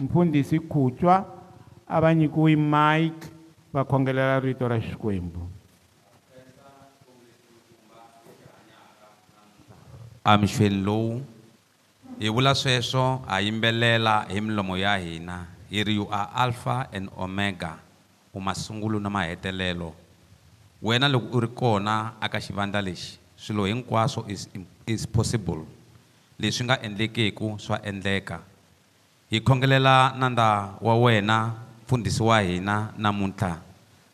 mfundisi Khutwa a va nyikiwi mike va khongelela rito ra Xikwembu a mihlweni lowu hi vula sweswo ha yimbelela hi milomo ya hina hi ri you a alpha and omega u masungulo na mahetelelo wena loko u ri kona aka xivandla lexi swilo hinkwaswo is, is possible leswi nga endlekeku swa endleka hi khongelela nandza wa wena mfundhisi wa hina namuntlha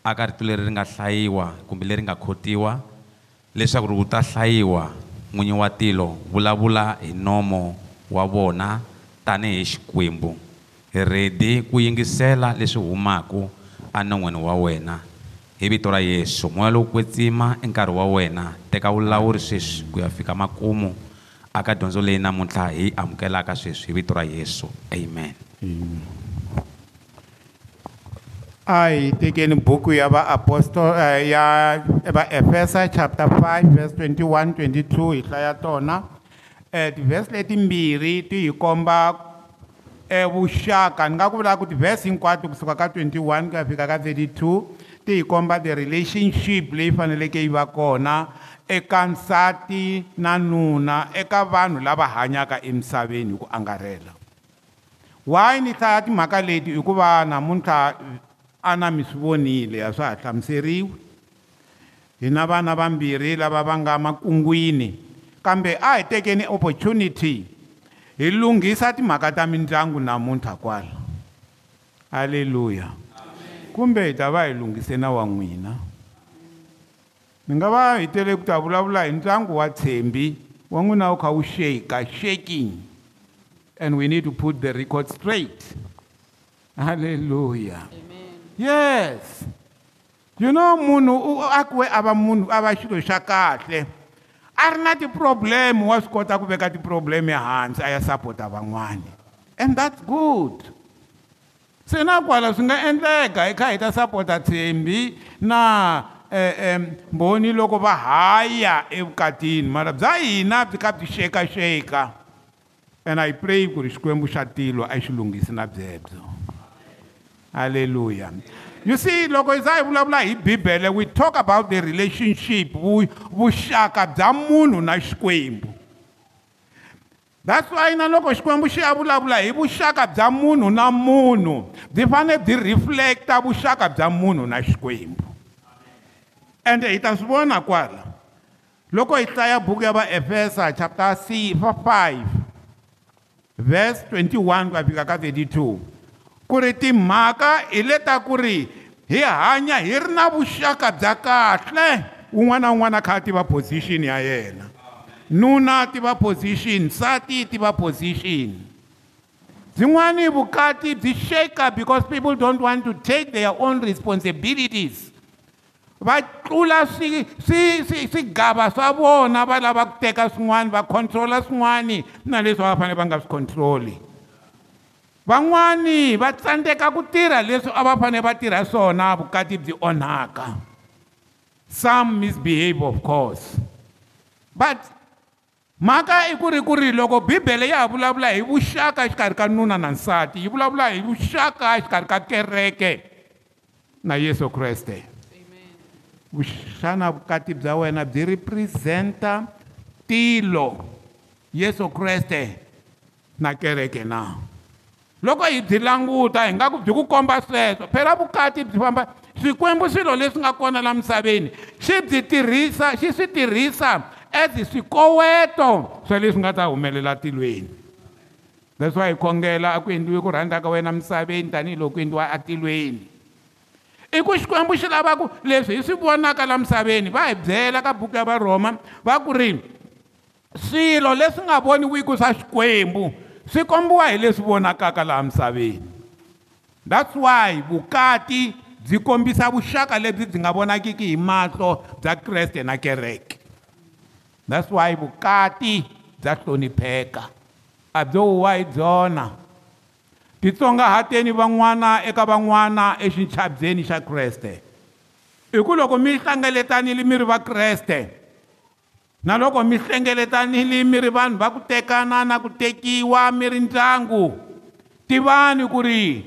aka rito leri ri nga hlayiwa kumbe leri nga khotiwa leswaku ri wu ta hlayiwa n'winyi wa tilo vulavula hi nomo wa vona tanihi xikwembu hi redi ku yingisela leswi humaka enon'wini wa wena hi vito ra yesu moya lowu kwetsima i e nkarhi wa wena teka vulawuri sweswi ku ya fika makumu aka dyondzo leyi namuntlha hi amukelaka sweswi vito ra yesu amen a hi tekeni buku ya vaapostole eh, ya vaefesa chapter 5 vers 21 22 hi hlaya tona um eh, tivhesi letimbirhi ti hi komba evuxaka eh, ni nga ku vulaka ku tivhesi hinkwato kusuka ka 21 ku ya fika ka 32 ti hi komba the relationship leyi faneleke yi va kona eka nsati na nuna eka vanhu lava hanyaka emisaveni hi ku angarhela why ni hlaya timhaka leti hikuva namuntlha ana mi swi vonile a swa ha hlamuseriwi hi na vana vambirhi lava va nga makungwini kambe a hi tekeni opportunity hi lunghisa timhaka ta mindyangu namuntlha kwala halleluya kumbe hi ta va hi lunghiseni wa n'wina mi nga va hi tele ku ta vulavula hi ntlangu wa tshembi wa n'wina wu kha wu sheka shaking and we need to put the record straight halleluya yes you know munhu u akiwe a va munhu a va xilo xa kahle a ri na ti-problem wa swi kota ku veka ti-problem ehansi a ya sapota van'wani and that's good se na kwala swi nga endleka hi kha hi ta sapota tshembi na Eh, mbhoni loko va haya evukatini mara bya hina byi kha byi xekaxeka and i pray ku ri xikwembu xa tilo a xi lunghisi na byebyo halleluya you see loko hi za hi vulavula hi bibele we talk about the relationship vuxaka bya munhu na xikwembu that's why na loko xikwembu xi ya vulavula hi vuxaka bya munhu na munhu byi fanele byi reflecta vuxaka bya munhu na xikwembu ende hi ta swi vona kwala loko hi hlaya buku ya vaefesa chapter 5 verse 21 ku ya fika ka 32 ku ri timhaka hi le ta ku ri hi hanya hi ri na vuxaka bya kahle wun'wana na wun'wana a kha a tiva position ya yena nuna tiva position nsati tiva position byin'wani vukati byi shaker because people don't want to take their own responsibilities va tlula swi swi swi swigava swa vona va lava ku teka swin'wana va control-a swin'wani na leswi va va fanele va nga swi control-i van'wani va tsandzeka ku tirha leswi a va fanele va tirha swona vukati byi onhaka some misbehave of course but mhaka i ku ri ku ri loko bibele ya ha vulavula hi vuxaka exikarhi ka nuna na nsati yi vulavula hi vuxaka exikarhi ka kereke na yesu kreste xana vukati bya wena byi representa tilo yesu kreste na kereke na loko hi byi languta hi nga ku byi ku komba sweswo phela vukati byi famba swikwembu swilo leswi nga kona la misaveni xi byi tirhisa xi swi tirhisa as swikoweto swa leswi nga ta humelela tilweni that's why hi khongela a ku endliwe ku rhandza ka wena misaveni tanihiloko ku endliwa atilweni i ku xikwembu xi lavaku leswi hi swi vonaka la misaveni va hi byela ka buku ya varhoma va ku ri swilo leswi nga voniwiki swa xikwembu swi kombiwa hi leswi vonakaka laha misaveni that's why vukati byi kombisa vuxaka lebyi byi nga vonakiki hi mahlo bya kreste na kereke that's why vukati bya hlonipheka a byo huwa hi byona titsongahateni van'wana eka van'wana exinchabbyeni xa kreste hi ku loko mi hlengeletanile mi ri vakreste na loko mi hlengeletanile mi ri vanhu va ku tekana na ku tekiwa mi ri ndyangu tivani ku ri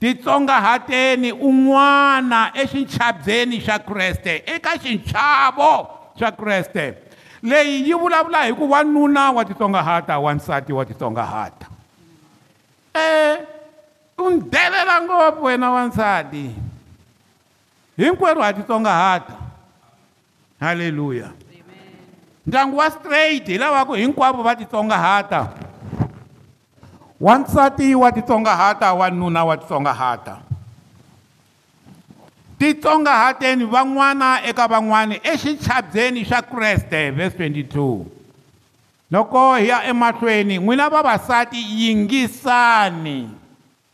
titsongahateni un'wana exinchabbyeni xa kreste eka xinchavo xa kreste leyi yi vulavula hi ku wanuna wa titsongahata wansati wa titsongahata Eh, u ndelela ngopfu wena wansati hinkwerhu ha titsongahata halleluya ndyangu wa straight hi lavaku hinkwavo va titsongahata wansati wa titsongahata wanuna wa titsongahata titsongahateni van'wana eka van'wana exichabyeni xa kreste verse 22 loko hi ya emahlweni n'wina vavasati yingisani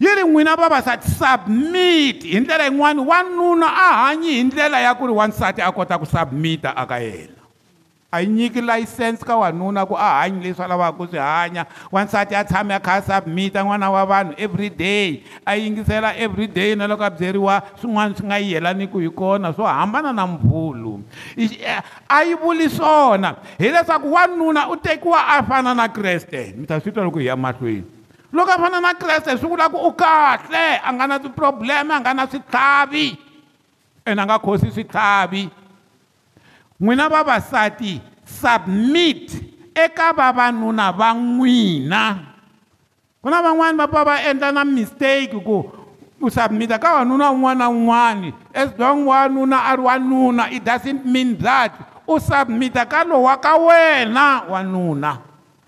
yi ri n'wina vavasati submit hi ndlela yin'wani wanuna a hanyi hi ndlela ya ku ri wansati a kota ku submita aka yena a yi nyiki layisense ka wanuna ku a hanyi leswi a lavaka ku swi hanya wansati a tshame a kha a submita n'wana wa vanhu everyday a yingisela everyday na loko a byeriwa swin'wana swi nga yi yelaniki hi kona swo hambana na mvulu a yi vuli swona hileswaku wanuna u tekiwa a fana na kreste mi ta swi twa loko hi ya mahlweni loko a fana na kreste swi vula ku u kahle a nga na tiproblema a nga na switlhavi ene a nga khosi switlhavi n'wina vavasati submit eka vavanuna va n'wina ku na van'wani va pfa va endla na mistake ku u submit-a ka wanuna wun'wana na wun'wani as long wanuna a ri wanuna it doesn't mean that u submit-a ka lowa ka wena wanuna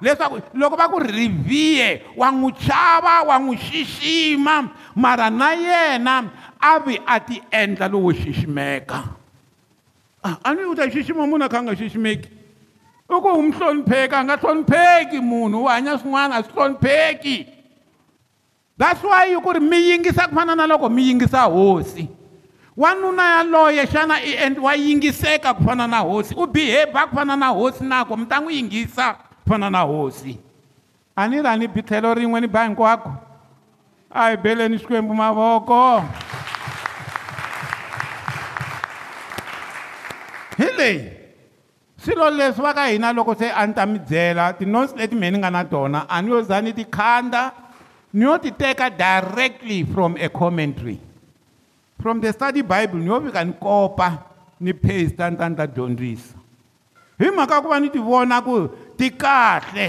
leswaku loko va ku revere wa n'wi chava wa n'wi xixima mara na yena a vi a ti endla lowo xiximeka a ah, ni u ta xixima munhu a kha a nga xiximeki i ku umhlonipheki a nga hlonipheki munhu u hanya swin'wana a swi hlonipheki that's why ku ri mi yingisa ku fana na loko mi yingisa hosi wanuna yaloye xana i endl wa yingiseka ku fana na hosi u biheba ku fana na hosi nako mi ta n'wi yingisa ku fana na hosi a ni ra ni bitlhelo rin'we ni ba hinkwako a hi beleni xikwembu mavoko leyi swilo leswi va ka hina loko se a ni ta mi byela tinonsi leti mhe ni nga na tona a ni yo za ni tikhandla ni yo ti teka directly from a commentary from the study bible ni yo fika ni kopa ni paste a ni ta ni ta dyondzisa hi mhaka ku va ni ti vona ku ti kahle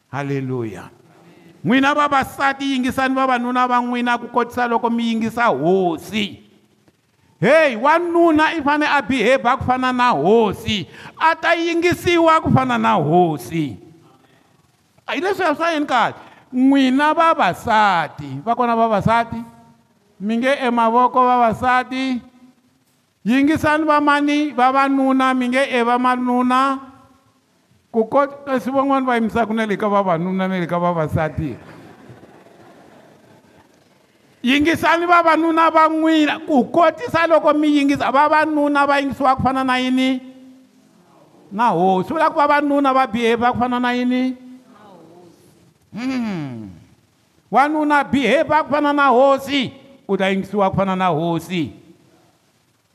halleluya n'wina vavasati yingisani vavanuna va n'wina ku kotisa loko mi yingisa hosi heyi wanuna i fanele a behavha ku fana na hosi a ta yingisiwa ku fana na hosi hi leswi a swa yini kahle n'wina vavasati va kona vavasati mi nge emavoko vavasati yingisani vamani vavanuna mi nge e vamanuna ku kasi van'wani va yimisaka na le ka vavanuna na le ka vavasati yingisani vavanuna va n'wina ku kotisa loko mi yingisa vavanuna va yingisiwa ku fana na yini na hosi vula ku vavanuna va biheva ku fana na yini na Hmm. wanuna bihevha kufana na hosi u ta yingisiwa kufana na hosi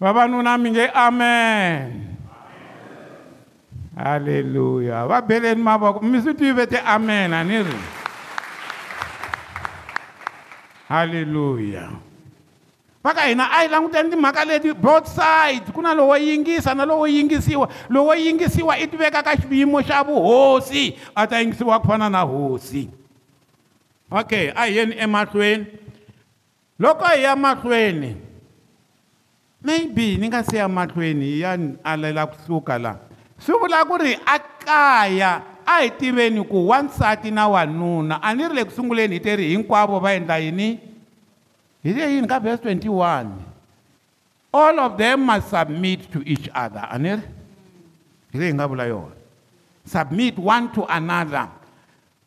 vavanuna mi nge amen halleluya va beleni mavoko mi swi tive ti amen a ni ri halleluya va ka hina a hi languteni timhaka leti both side ku na lowo yingisa na lowo yingisiwa lowo yingisiwa i tiveka ka xiyimo xa vuhosi a ta yingisiwa ku fana na hosi okay a hi yeni emahlweni loko hi ya mahlweni maybe ni nga siya mahlweni hi ya alela kusuka laha swi vula ku ri a kaya a hi tiveni ku wansati na wanuna a ni ri le ku sunguleni hi teri hinkwavo va endla yini He said in verse 21, all of them must submit to each other. Anil? Ile ngabula yona. Submit one to another.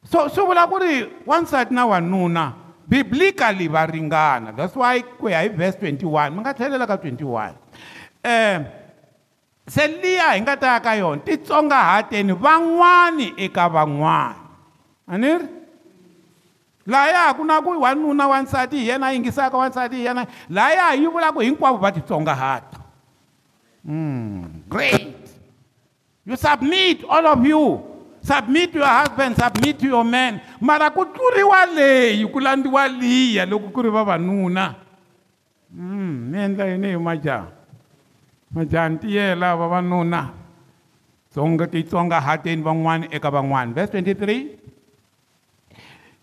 So so vula kuri wansati na wanuna biblically va That's why we ya verse 21. Mi nga tlhelela ka 21. Eh ingata liya hi nga ta ya ka yona eka van'wana. Anil? laya ku na ku wanuna wansati hi yena a yingisaka wansati hi yena laya yi vulaka hinkwavo va titsongahata hmm, great you submit all of you submit your husband submit your man mara ku tluriwa leyi ku landziwa liya loko ku ri vavanuna ni hmm, endla yini hi majaha majaha ni tiyela vavanuna titsongahateni van'wana eka van'wana verse 23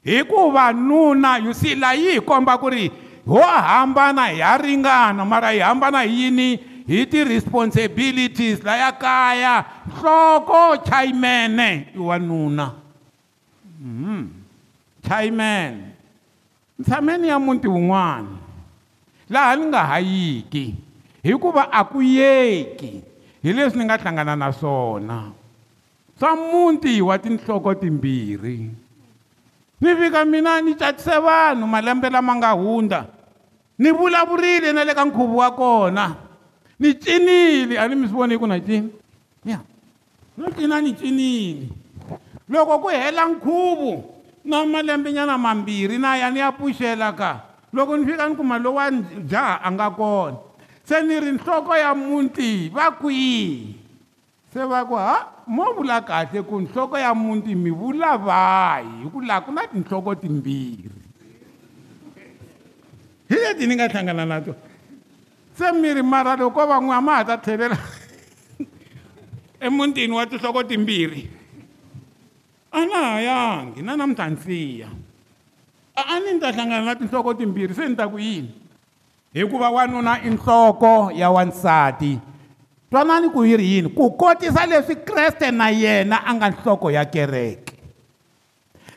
hikuva nuna you see laha yi hi komba ku ri ho hambana hi ya ringana mara hi hambana hi yini hi ti-responsibilities laya kaya nhloko chayimene i wa nuna mm. Mm-hmm. chayimene ntshameni ya muti wun'wana laha ni nga hayiki hikuva a ku yeki hi leswi ni nga hlangana na swona swa muti wa tinhloko timbirhi ni vika mina ni catise vanhu malembe lama nga hundza ni vulavurile na le ka nkhuvo wa kona ni cinile a ni mi swi voni hi ku na cini ya no cina ni cinile loko ku hela nkhuvo na malembenyana mambirhi na ya ni ya pfuxela ka loko ni fika ni kuma lowani jaha a nga kona se ni ri nhloko ya muti va kwihi se va ku ha mo vula kahle ku nhloko ya muti mi vula vahi hi ku laha ku na tinhloko timbirhi hi leti ni nga hlangana na to se miri mara loko van'wana ma ha ta tlhelela emutini wa tinhloko timbirhi a na ha yangi na namuntlha nsiya a ni ni ta hlangana na tinhloko timbirhi se ni ta ku yini hikuva wanuna i nhloko ya wansati twanani ku yi ri yini ku kotisa leswi kreste na yena a nga nhloko ya kereke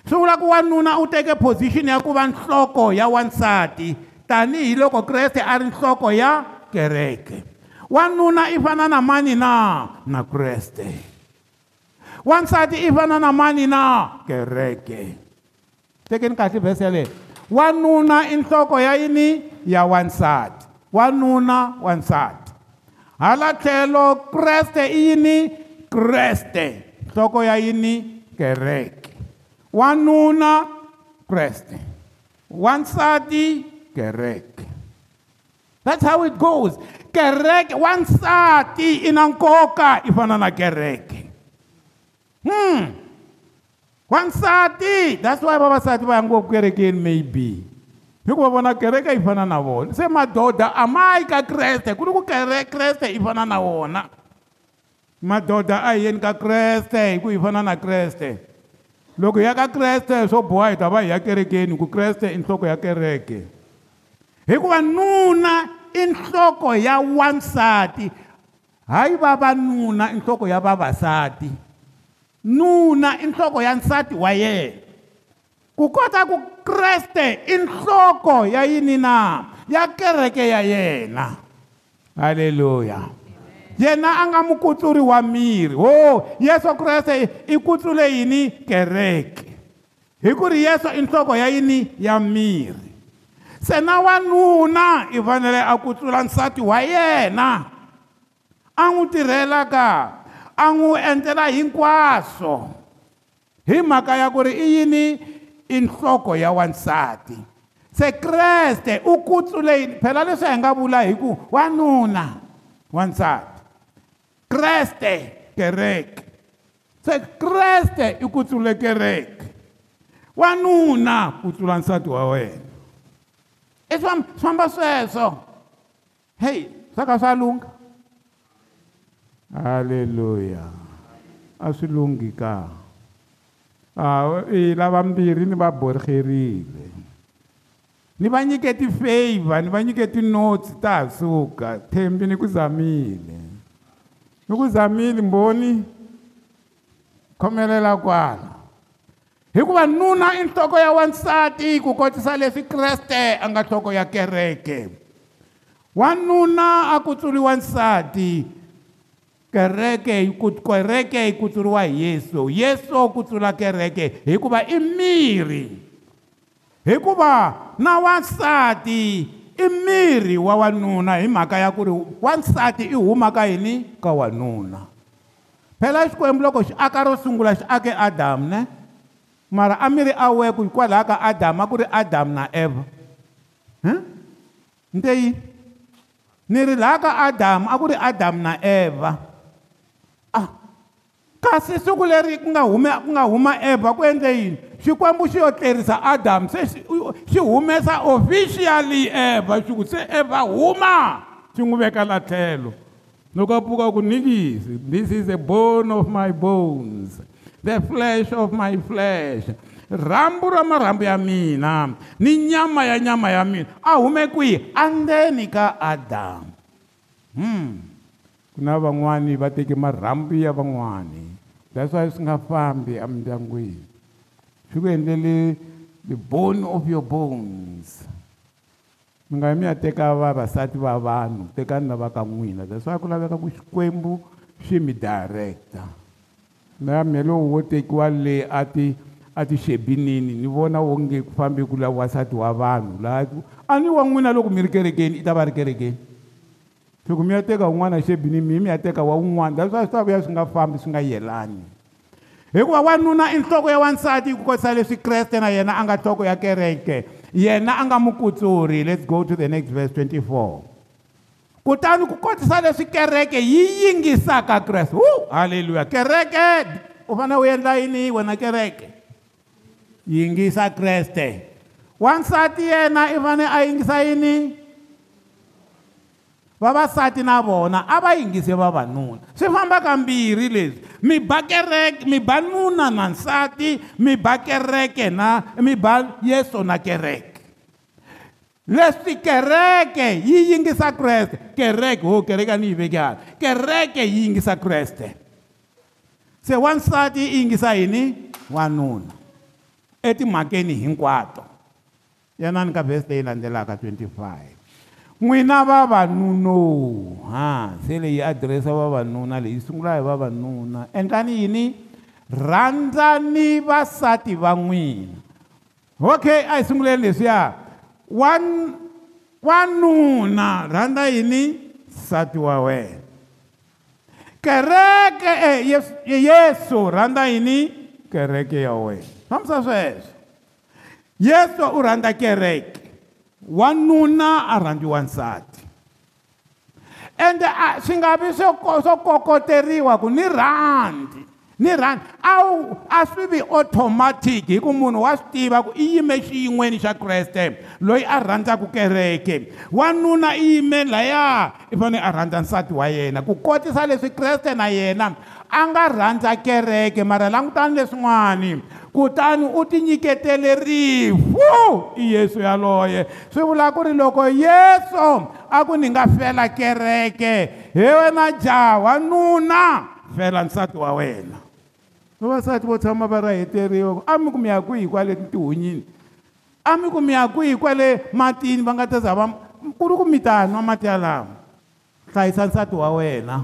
swi vula ku wanuna u teke position ya ku va nhloko ya wansati tanihiloko kreste a ri nhloko ya kereke wanuna i fana na mani na na kreste wansati i fana na mani na kereke tekeni kahle vhesi yaleyo wanuna i nhloko ya yini ya wansati wanuna wansati hala tlhelo kreste i yini kreste nhloko ya yini kereke wanuna kreste wansati kereke that's how it goes kereke wansati i na nkoka i fana na kereke hmm wansati that's why vavasati va ya ngopfu kerekeni maybe hikuva vona kereke yi fana na vona se madoda a ma yi ka kreste ku ri ku kreste yi fana na wona madoda a hi yeni ka kreste hi ku hi fana na kreste loko hi ya ka kreste swo boha hi ta va hi ya kerekeni ku kreste i nhloko ya kereke hikuva nuna i nhloko ya wansati hayi vavanuna i nhloko ya vavasati nuna i nhloko ya nsati wa yena ku kota ku kreste i nhloko ya yini na ya kereke ya yena halleluya yena a nga mukutluri wa miri ho yesu kreste i kutlule yini kereke hi ku ri yesu i nhloko ya yini ya miri se na wanuna i fanele a kutlula nsati wa yena a n'wi tirhelaka a n'wi endlela hinkwaswo hi mhaka ya ku ri i yini inhloko ya wansati se kreste u kutsule phela leswi hi nga vula hi ku wanuna wansati kreste kereke se kreste i kutsule kereke wanuna ku tlula nsati wa wena i e, swifamba sweswo heyi swa ka swa lunga halleluya a swi lunghi kaa a e lavambirhi ni va borherile ni va nyike ti-favor ni va nyike tinotsi ta ha suka thembi ni ku zamile ni ku zamile mbhoni khomelela kwala hikuva nuna i nhloko ya wansati ku kotisa leswi kreste a nga nhloko ya kereke wanuna a ku tsuli wansati kereke kereke yi kutsuriwa hi yesu yesu ku tlula kereke hikuva i miri hikuva na wansati i miri wa wanuna hi mhaka ya ku ri wansati i humaka yini ka wanuna phela xikwembu loko xi aka ro sungula xi ake adamu ne mara a miri a weku hikwalaha ka adamu a ku ri adamu na eva ndeyini ni ri laha ka adamu a ku ri adamu na eva hmm? kasi siku leri ku nga hume ku nga huma eva ku endle yini xikwembu xi yo tlerisa adamu se xi humesa officially eva xi ku se eva huma xi n'wi veka la tlhelo loko a pfuka ku nikisi this is a bone of my bones the flesh of my flesh rhambu ra marhambu ya mina ni nyama ya nyama ya mina a hume kwihi andzeni ka adamu hmm. ku na van'wani va teke marhambu ya van'wani that's why swi nga fambi emindyangwini swi ku endlele the bone of your bones mi nga mi ya teka vavasati va vanhu tekani lava ka n'wina that's why ku laveka ku xikwembu swi mi director na mhe lowu wo tekiwa le a ti a tixebinini ni vona wonge ku fambi ku lawasati wa vanhu laha ku a ni wa n'wina loko mi ri kerekeni i ta va ri kerekeni loko mi ya teka wun'wana xebini mi mi ya teka wa wun'wana a swa swi ta vuya swi nga fambi swi nga yelani hikuva wanuna i nhloko ya wansati ku kotisa leswi kreste na yena a nga nhloko ya kereke yena a nga mukutsuri let's go to the next verse 24 kutani ku kotisa leswi kereke yi yingisaka kreste hu halleluya kereke u fane u endla yini wena kereke yingisa kreste wansati yena i fane a yingisa yini vavasati na vona a va yingise vavanuna swi famba ka mbirhi leswi mi bakereke mi ba nuna na nsati mi ba kereke na mi ba yeso na kereke leswi kereke yi yingisa kreste kereke ho oh, kereke a ni yi vekihani kereke yi yingisa kreste se wansati yi yingisa yini wanuna etimhakeni hinkwato yanani ka vhesi leyi landzelaka 25 n'wina vavanuno ha se leyi adiresa vavanuna leyi sungula hi vavanuna endlani yini rhandzani vasati va n'wina okay a hi sunguleni leswiya wanuna rhandza yini nsati wa wena kereke e eh, yesu rhandza yini kereke ya wena famisa sweswo yesu u rhandza kereke wanuna a rhandzi wansati ende a swi nga vi swo swo kokoteriwa ku ni rhandzi ni rhandzi a wu a swi vi automatic hi ku munhu wa swi tiva ku i yime xiyin'weni xa kreste loyi a rhandzaka kereke wanuna i yime laya i fane a rhandza nsati wa yena ku kotisa leswi kreste na yena a nga rhandza kereke mara langutani leswin'wani kutani u tinyiketele rifu i yesu yaloye swi vula ku ri loko yesu a ku ni nga fela kereke hi wena jawa nuna fela nsati wa wena vavasati vo tshama va ra heteriwa a mi kumi ya kwihi kwale tihunyini a mi kumi ya kwihi kwale matini va nga ta zava ku ri ku mi ta nwa mati ya lama hlayisa nsati wa wena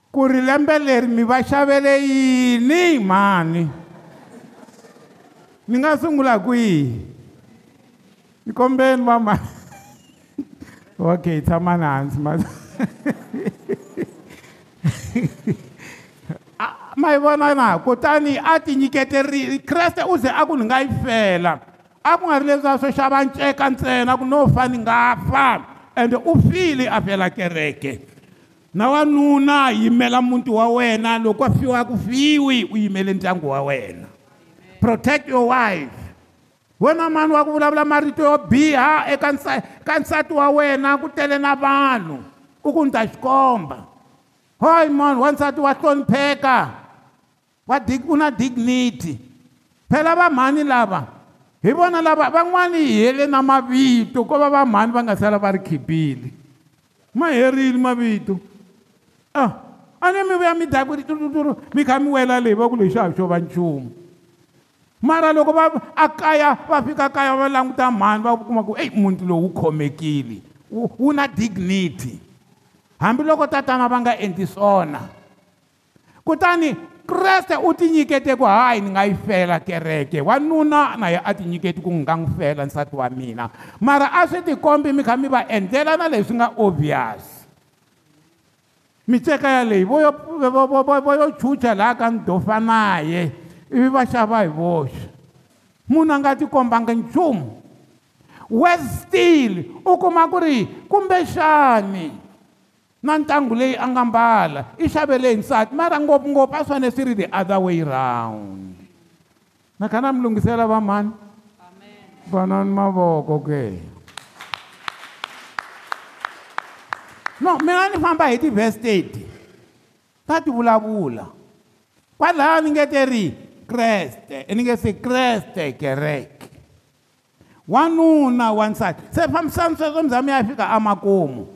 ku ri lembe leri mi va xavele yini mhani ni nga sungula kwihi ni kombeni va mani Okay, tamananzi ma yi vona ah, e na kutani a ti nyiketerile kreste u ze a ku ni nga yi fela a ku nga ri leswiya swo xava nceka ntsena ku no fa ni nga fa ende u file a fela kereke na wanuna yimela muti wa wena loko a fiwa ku fiwi u yimele ndyangu wa wena protect your wife wena mani wa ku vulavula marito yo biha eka ka nsati wa wena ku tele na vanhu u ku ni ta xi komba hoyi mani wa nsati wa hlonipheka wa dig u na dignity phela vamhani lava hi vona lava van'wani hi hele na mavito ko va vamhani va nga sala va ri khipile ma herile mavito a ah, a ni mi vuya mi daku mi kha mi wela leyi va ku lexi a xo va nchumu mara loko va a kaya va fika kaya va languta mhani va kuma ku eyi muti lowu khomekile wu na dignity hambiloko tatana va nga endli swona kutani kreste u tinyikete ku hayi ni nga yi fela kereke wanuna na ye a tinyiketi ku nga n'wi fela nsati wa mina mara a swi tikombi mi kha mi va endlela na leswi nga obvious miceka yaleyi vo yo chucha laha ka ni dofa naye ivi va xava hi voxe munhu a nga tikombanga nchumu westil u kuma ku ri kumbexani na ntlangu leyi a nga mbala i xavele hi nsati mara ngopfungopfu a swane swi ri the other way round na kha na mi lunghisela va mani vanani mavoko ke no mina ni famba hi ti-vested va tivulavula kwalaya ni ngeteriki kreste i ni nge si kreste kereke wanuna wansati se fambisani sweswo mi za mi ya fika amakumu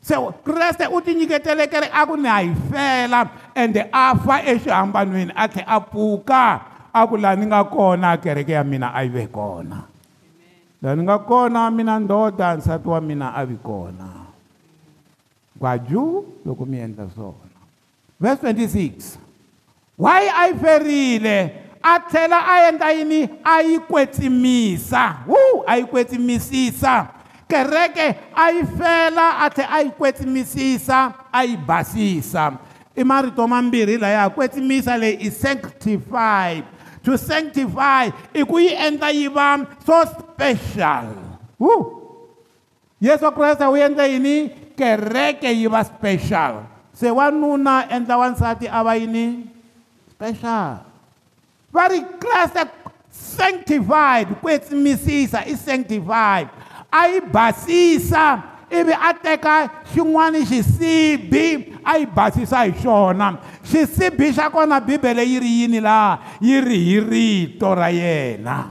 se kreste u tinyiketele kereke a ku ni ha yi fela ende a fa exihambanweni a tlhe a pfuka a ku laha ni nga kona kereke ya mina a yi ve kona laha ni nga kona mina ndoda nsati wa mina a vi kona gwaju loko mi endla swona verse 26 wayi a yi ferile a tlhela a endla yini a yi kwetsimisa wu a yi kwetsimisisa kereke a yi fela a tlhela a yi kwetsimisisa a yi basisa i marito mambirhi laya kwetsimisa leyi i sanctify to sanctify i ku yi endla yi va so special wu yesu kreste u endle yini kereke yi va special se wanuna endla wansati a va yini special vari kreste sanctified kwetsimisisa i sanctified ayi basisa ivi a teka xin'wana xisibi a yi basisa hi xona xisibi xa kona bibele yi ri yini laha yi ri hi rito ra yena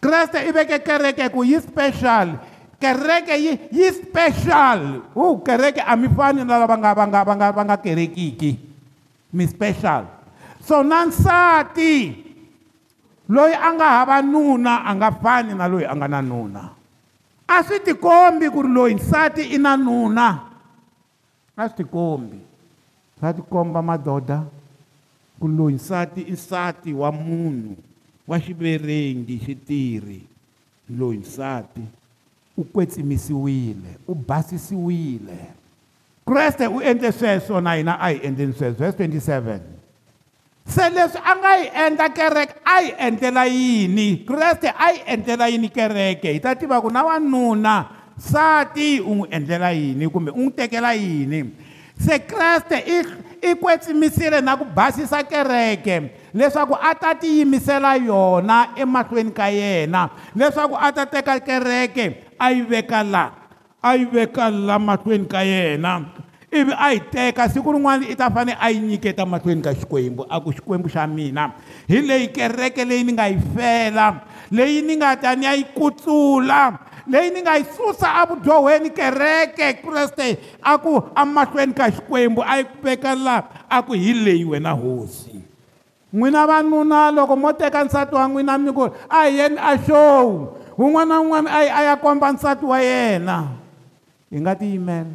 Christ, i veke kereke special kereke yi yi special hu oh, kereke a mi fani na lava nga va nga va nga va nga kerekiki mi special so na nsati loyi a nga hava nuna a nga fani na loyi a nga na nuna a swi tikombi ku ri loyi nsati i na nuna a swi tikombi swa tikomba madoda ku loyi nsati i nsati wa munhu wa xiverengi xitirhi loyi nsati u kwetsimisiwile u basisiwile kreste u endle sweswo na hina a hi endleni sweswo verse 27 se leswi a nga yi endla kereke a yi endlela yini kreste a yi endlela yini kereke hi ta tiva ku na wanuna sati u n'wi endlela yini kumbe u n'wi tekela yini se kreste i i kwetsimisile na ku basisa kereke leswaku a ta tiyimisela yona emahlweni ka yena leswaku a ta teka kereke a yi veka la a yi veka la mahlweni ka yena ivi a yi teka siku rin'wana i ta fanele a yi nyiketa mahlweni ka xikwembu a ku xikwembu xa mina hi leyi kereke leyi ni nga yi fela leyi ni nga ta ni ya yi kutsula leyi ni nga yi susa avudyoweni kereke kreste a ku amahlweni ka xikwembu a yi ku veka laha a ku hi leyi wena hosi n'wina vanuna loko mo teka nsati wa n'wina mi ku a hi yeni a xowu wun'wana na wun'wana a yi a ya komba nsati wa yena hi nga tiyimela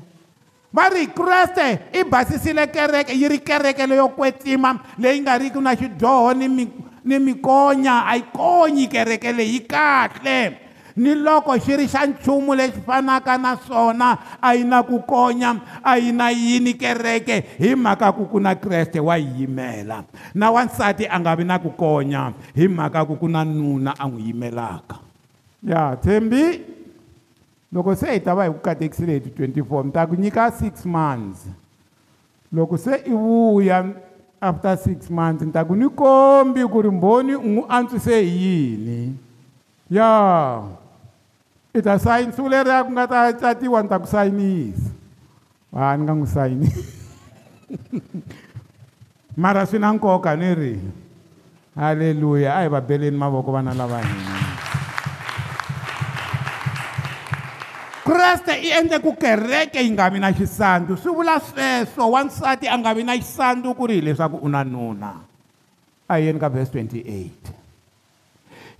va rikreste i basisile kereke yi ri kereke leyo kwetsima leyi nga riki na xidyoho ni mi ni mikonya a yi konyi kereke leyi kahle ni loko xi ri xa nchumu lexi fanaka na swona a yi na ku konya a yi na yini kereke hi mhaka ku ku na kreste wa yi yimela na wansati a nga vi na ku konya hi mhaka ku ku na nuna a n'wi yimelaka ya yeah, tshembi loko se hi ta va hi ku katekisile hi ti 24 mi ta ku nyika 6 months loko se i vuya after 6 months ni ta ku ni kombi ku ri mbhoni u n'wi antswise hi yini ya i ta sayini siku leri ya ku nga ta tsatiwa ni ta ku sayinisa a ni nga n'wi sayini mara swi na nkoka ni ri halleluya a hi va beleni mavoko vana lava hina kreste i endle ku kereke yi nga vi na xisandu swi vula sweswo wansati a nga vi na xisandu ku ri hileswaku u na nuna a yeni ka vhesi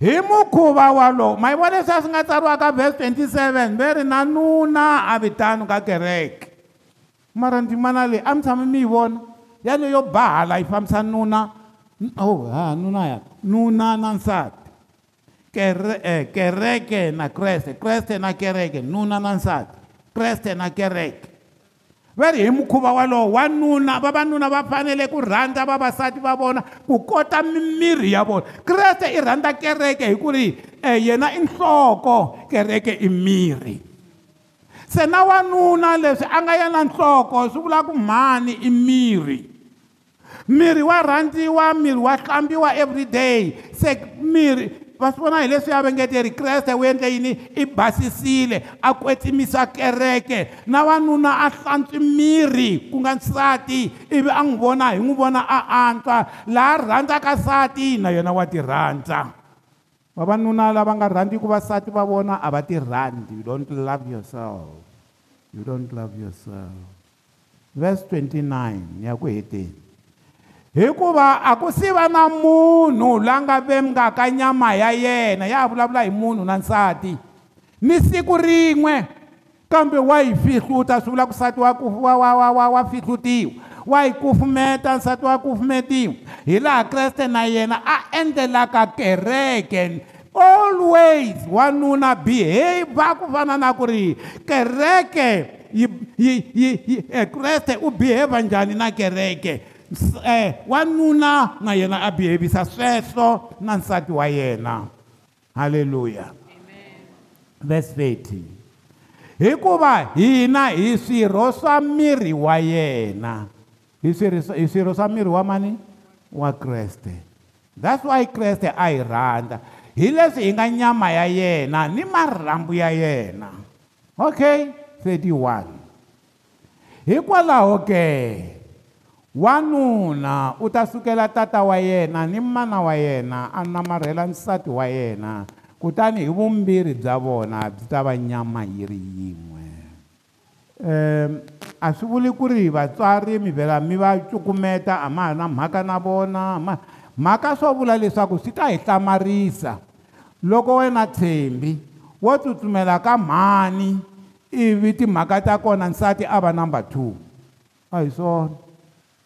28 hi mukhuva walowo ma yi vona leswi a swi nga tsariwa ka vhesi 27 ve ri na nuna a vitano ka kereke mara ndzimana leyi a mi tshami mi yi vona yaleyo bahala yi fambisa nuna oh ha nuna ya nuna na nsati kere, eh, kereke na kreste kreste na kereke nuna na nsati kreste na kereke va ri hi mukhuva walowo wanuna vavanuna va fanele ku rhandza vavasati va vona ku kota mimirhi ya vona kreste i rhandza kereke hi ku ri um yena i nhloko kereke i mirhi se na wanuna leswi a nga yena nhloko swi vula ku mhani i mirhi mirhi wa rhandziwa mirhi wa hlambiwa everyday se mirhi va swi vona hileswi ya vengeteri kreste u endle yini i basisile a kwetsimisa kereke na vanuna a hlantswi miri ku nga nsati ivi a n'wi vona hi n'wi vona a antswa laha rhandzaka nsati na yena wa ti rhandza vavanuna lava nga rhandziku vasati va vona a va ti rhandzi you don't love yourself you don't love yourself verse 29 ni ya ku heteni hikuva akusiva na munhu langa vemngaka nyama ya yena ya vulavula hi munhu na nsati ni siku rin'we kambe wa yi fihluta swi vula ku nsati wa wa fihlutiwa wa yi kufumeta nsati wa kufumetiwa hi laha kreste na yena a endlelaka kereke always wanuna behavior ku fana na ku ri kereke yi, yi, yi, yi, eh, kreste u behavior njhani na kereke Eh, wanuna na yena a behavisa sweswo na nsati wa yena halleluya verse 30 hikuva hina hi swirho swa miri wa yena hi swirho swa miri wa mani wa kreste that's why kreste a hi rhandza hi leswi hi nga nyama ya yena ni marhambu ya yena okay 31 hikwalaho ke okay wanuna u ta sukela tata wa yena ni mana wa yena a namarhela nsati wa yena kutani hi vumbirhi bya vona byi ta va nyama yi ri yin'we um a swi vuli ku ri vatswari mi vhela mi va cukumeta a ma ha na mhaka na vona ma mhaka swo vula leswaku swi ta hi hlamarisa loko wena tshembi wo tsutsumela ka mhani ivi timhaka ta kona nsati a va number two a hi swona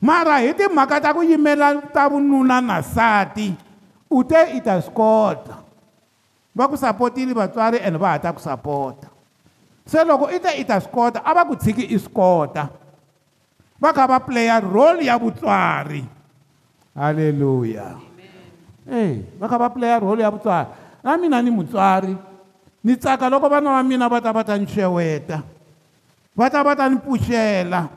mara hi timhaka ta ku yimela ta vununa na nsati u te i ta swi kota va ku sapotile vatswari and va ha ta ku sapota se loko i te i ta swi kota a va ku tshiki i swi kota va kha va playa role ya vutswari halleluya e va kha va playa role ya vutswari na mina ni mutswari ni tsaka loko vana va mina va ta va ta ni xeweta va ta va ta ni pfuxela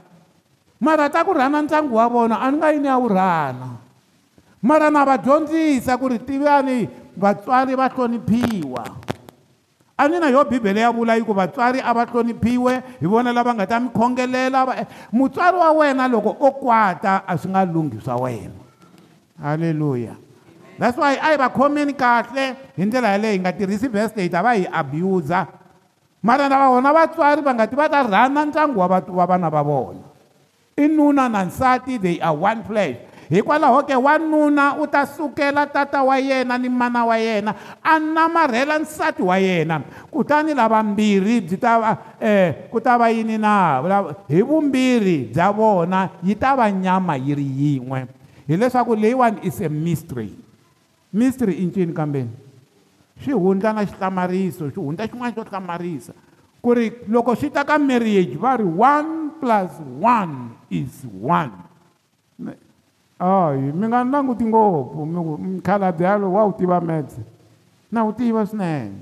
mara ta ku rhana ndyangu wa vona a ni nga yini ya wu rhana mara na va dyondzisa ku ri tivani vatswari va hloniphiwa a ni na yo bibele ya vula yi ku vatswari a va hloniphiwe hi vona lava nga ta mi khongelela e, mutswari wa wena loko o kwata a swi nga lunghi swa wena halleluya that's why a hi va khomeni kahle hi ndlela yaleyo hi nga tirhisi vestate a va hi abuser mara na va vona vatswari va nga ti va ta rhana ndyangu wa vana va vona i nuna na nsati they are one flesh hikwalaho ke wanuna u ta sukela tata wa yena ni mana wa yena a namarhela nsati wa yena kutani lavambirhi byi ta va um ku ta va yini na hi vumbirhi bya vona yi ta va nyama yi ri yin'we hileswaku leyiwani is a mystery mystery i ncini kambeni swi hundla na xihlamariso swi hundla xin'wana xo hlamarisa ku ri loko swi ta ka marriage va ri one plus one is one ay mi nga languti ngopfu mi ku mkhalabi yalo wa wu tiva metse na wu tiva swinene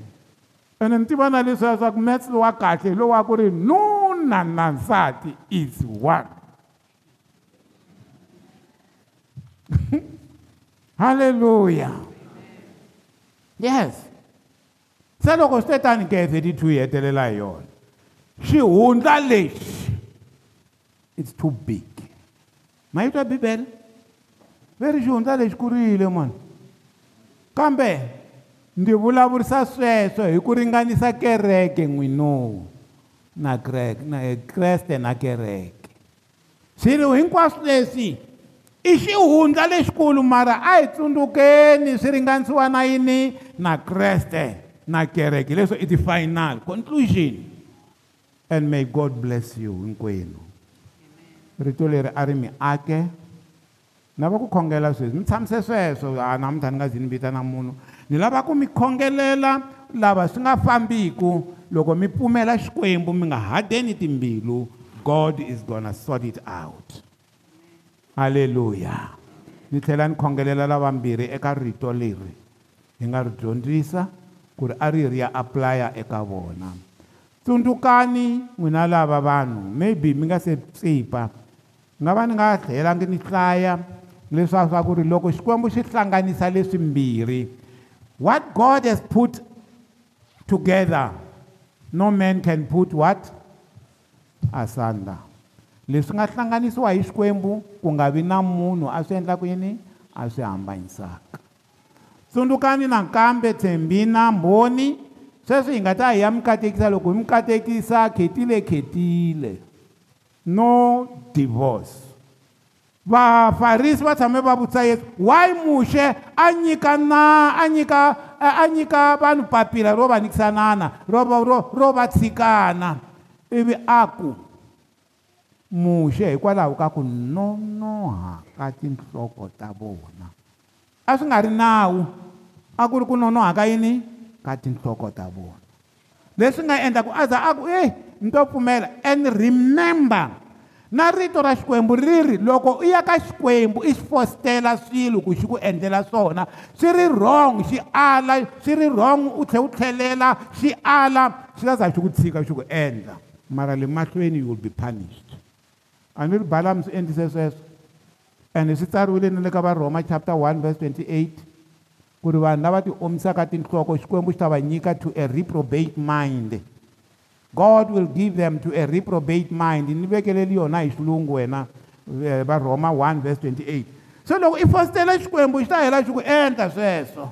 ene ni tiva na leswiya swa ku metse lowa kahle lowu wa ku ri nuna na nsati is one halleluya yes se loko swi te tani gezi ti two yi hetelela hi yona xihundla lexi it's too big mayita bibele veri xihundla lexi kurile mani kambe ndzi vulavurisa sweswo hi ku ringanisa kereke n'wino na kreke kreste na kereke swilo hinkwaswo leswi i xihundla lexikulu mara a hi tsundzukeni swi ringanisiwa na yini na kreste na kereke leswo i ti-final conclusion and may god bless you hinkwenu rito leri a ri miake na va ku khongela sweswi mi tshamise sweswo ha ah, namuntlha ni nga zi ni vitana munhu ni lava ku mi khongelela lava swi nga fambiku loko mi pfumela xikwembu mi nga hadeni timbilu god is gonna sort it out halleluya ni tlhela ni khongelela lavambirhi eka rito leri hi nga ri dyondzisa ku ri a ri ri ya apply-a eka vona tsundzukani n'wina lava vanhu maybe mi nga se tsipa no va ni nga helelangi ni hlaya leswaku swa ku ri loko xikwembu xi hlanganisa leswimbirhi what god has put together no man can put what asanda leswi nga hlanganisiwa hi xikwembu ku nga vi na munhu a swi endla ku yini a swi hambanyisaka tsundzukani nakambe tshembi na mbhoni sweswi hi nga ta hi ya mi katekisa loko hi mi katekisa khetile khetile no divorce vafarisi va tshame va vutisa yesu why muxe a nyika na a nyika a nyika vanhu papila ro va nyikisanana ro va ro ro va tshikana ivi a ku muxe hikwalaho ka ku nonoha ka tinhloko ta vona a swi nga ri nawu a ku ri ku nonoha ka yini ka tinhloko ta vona leswi nga endla ku a za a ku eyi eh, ni to pfumela and remember na rito ra xikwembu ri ri loko u ya ka xikwembu i xi fositela swilo ku xi ku endlela swona swi ri wrong xi ala swi ri wrong u tlhela u tlhelela xi ala xi ta za xi ku tshika xi ku endla mara le mahlweni you will be punished a ni ri balamu swi endlise sweswo and swi tsariwile na le ka varhoma chapter 1 verse 28 ku ri vanhu lava tiomisaka tinhloko xikwembu xi ta va nyika to a reprobate mind god will give them to a reprobate mind ni vekeleli yona hi xilungu wena eh, va roma 1:28 so loko i fositele xikwembu xi ta hela xi ku endla sweswo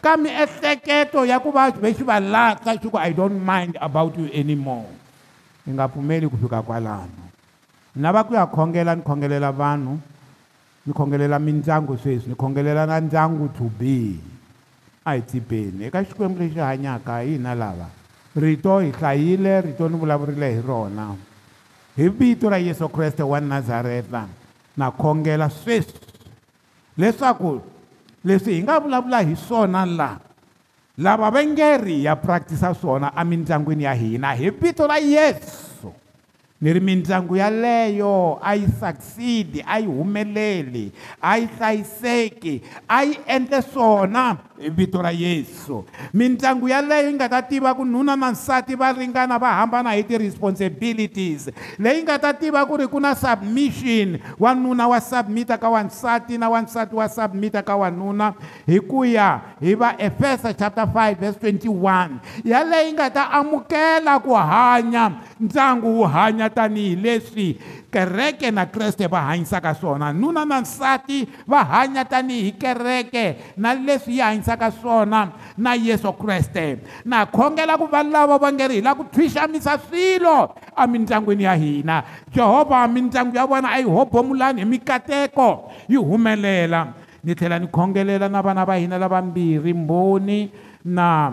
ka miehleketo ya ku va vexi va lahla xiku i don't mind about you anymore ni nga pfumeli ku fika kwalano ni lava ku ya khongela ni khongelela vanhu ni khongelela mindyangu sweswi ni khongelela na ndyangu to be a hi tibeni eka xikwembu lexi hanyaka hina lava rito hi hlayile rito ni vulavurile hi rona hi vito ra yesu kreste wa nazareta na khongela sweswi leswaku leswi hi nga vulavula hi swona la lava vengeri ya practisa swona emindyangwini ya hina hi vito ra yesu ni ri mindyangu yaleyo a yi succeed a yi humeleli a yi hlayiseki a yi endle swona vito ra yesu mindyangu yaleyi nga ta tiva ku nuna na nsati va ringana va hambana hi ti-responsibilities leyi nga ta tiva ku ri ku na submission wanuna wa submita ka wansati na wansati wa submita ka wanuna hi ku ya hi va efesa chapter 5 vese 21 yaleyi nga ta amukela ku hanya ndyangu wu hanya tanihileswi kereke na kreste va hanyisaka swona nuna na nsati va hanya tanihi kereke na leswi yi hanyisa tshamisaka swona na yesu kreste na khongela ku va lava va ngeri hi la ku thwixamisa swilo emindyangwini ya hina jehovha mindyangu ya vona a yi hobomulani hi mikateko yi humelela ni tlhela ni khongelela na vana va hina lavambirhi mboni na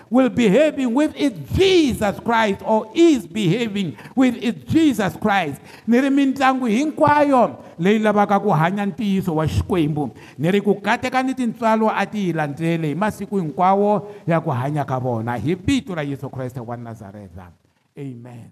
will behaving with its Jesus Christ or is behaving with its Jesus Christ Neri ri mitlangu hinkwayo leyi lavaka ku hanya ntiyiso wa xikwembu Neri ku kateka ni tintswalo a ti hi landzele hi masiku hinkwawo ya ku hanya ka vona hi vito ra yesu kreste wa nazareta amen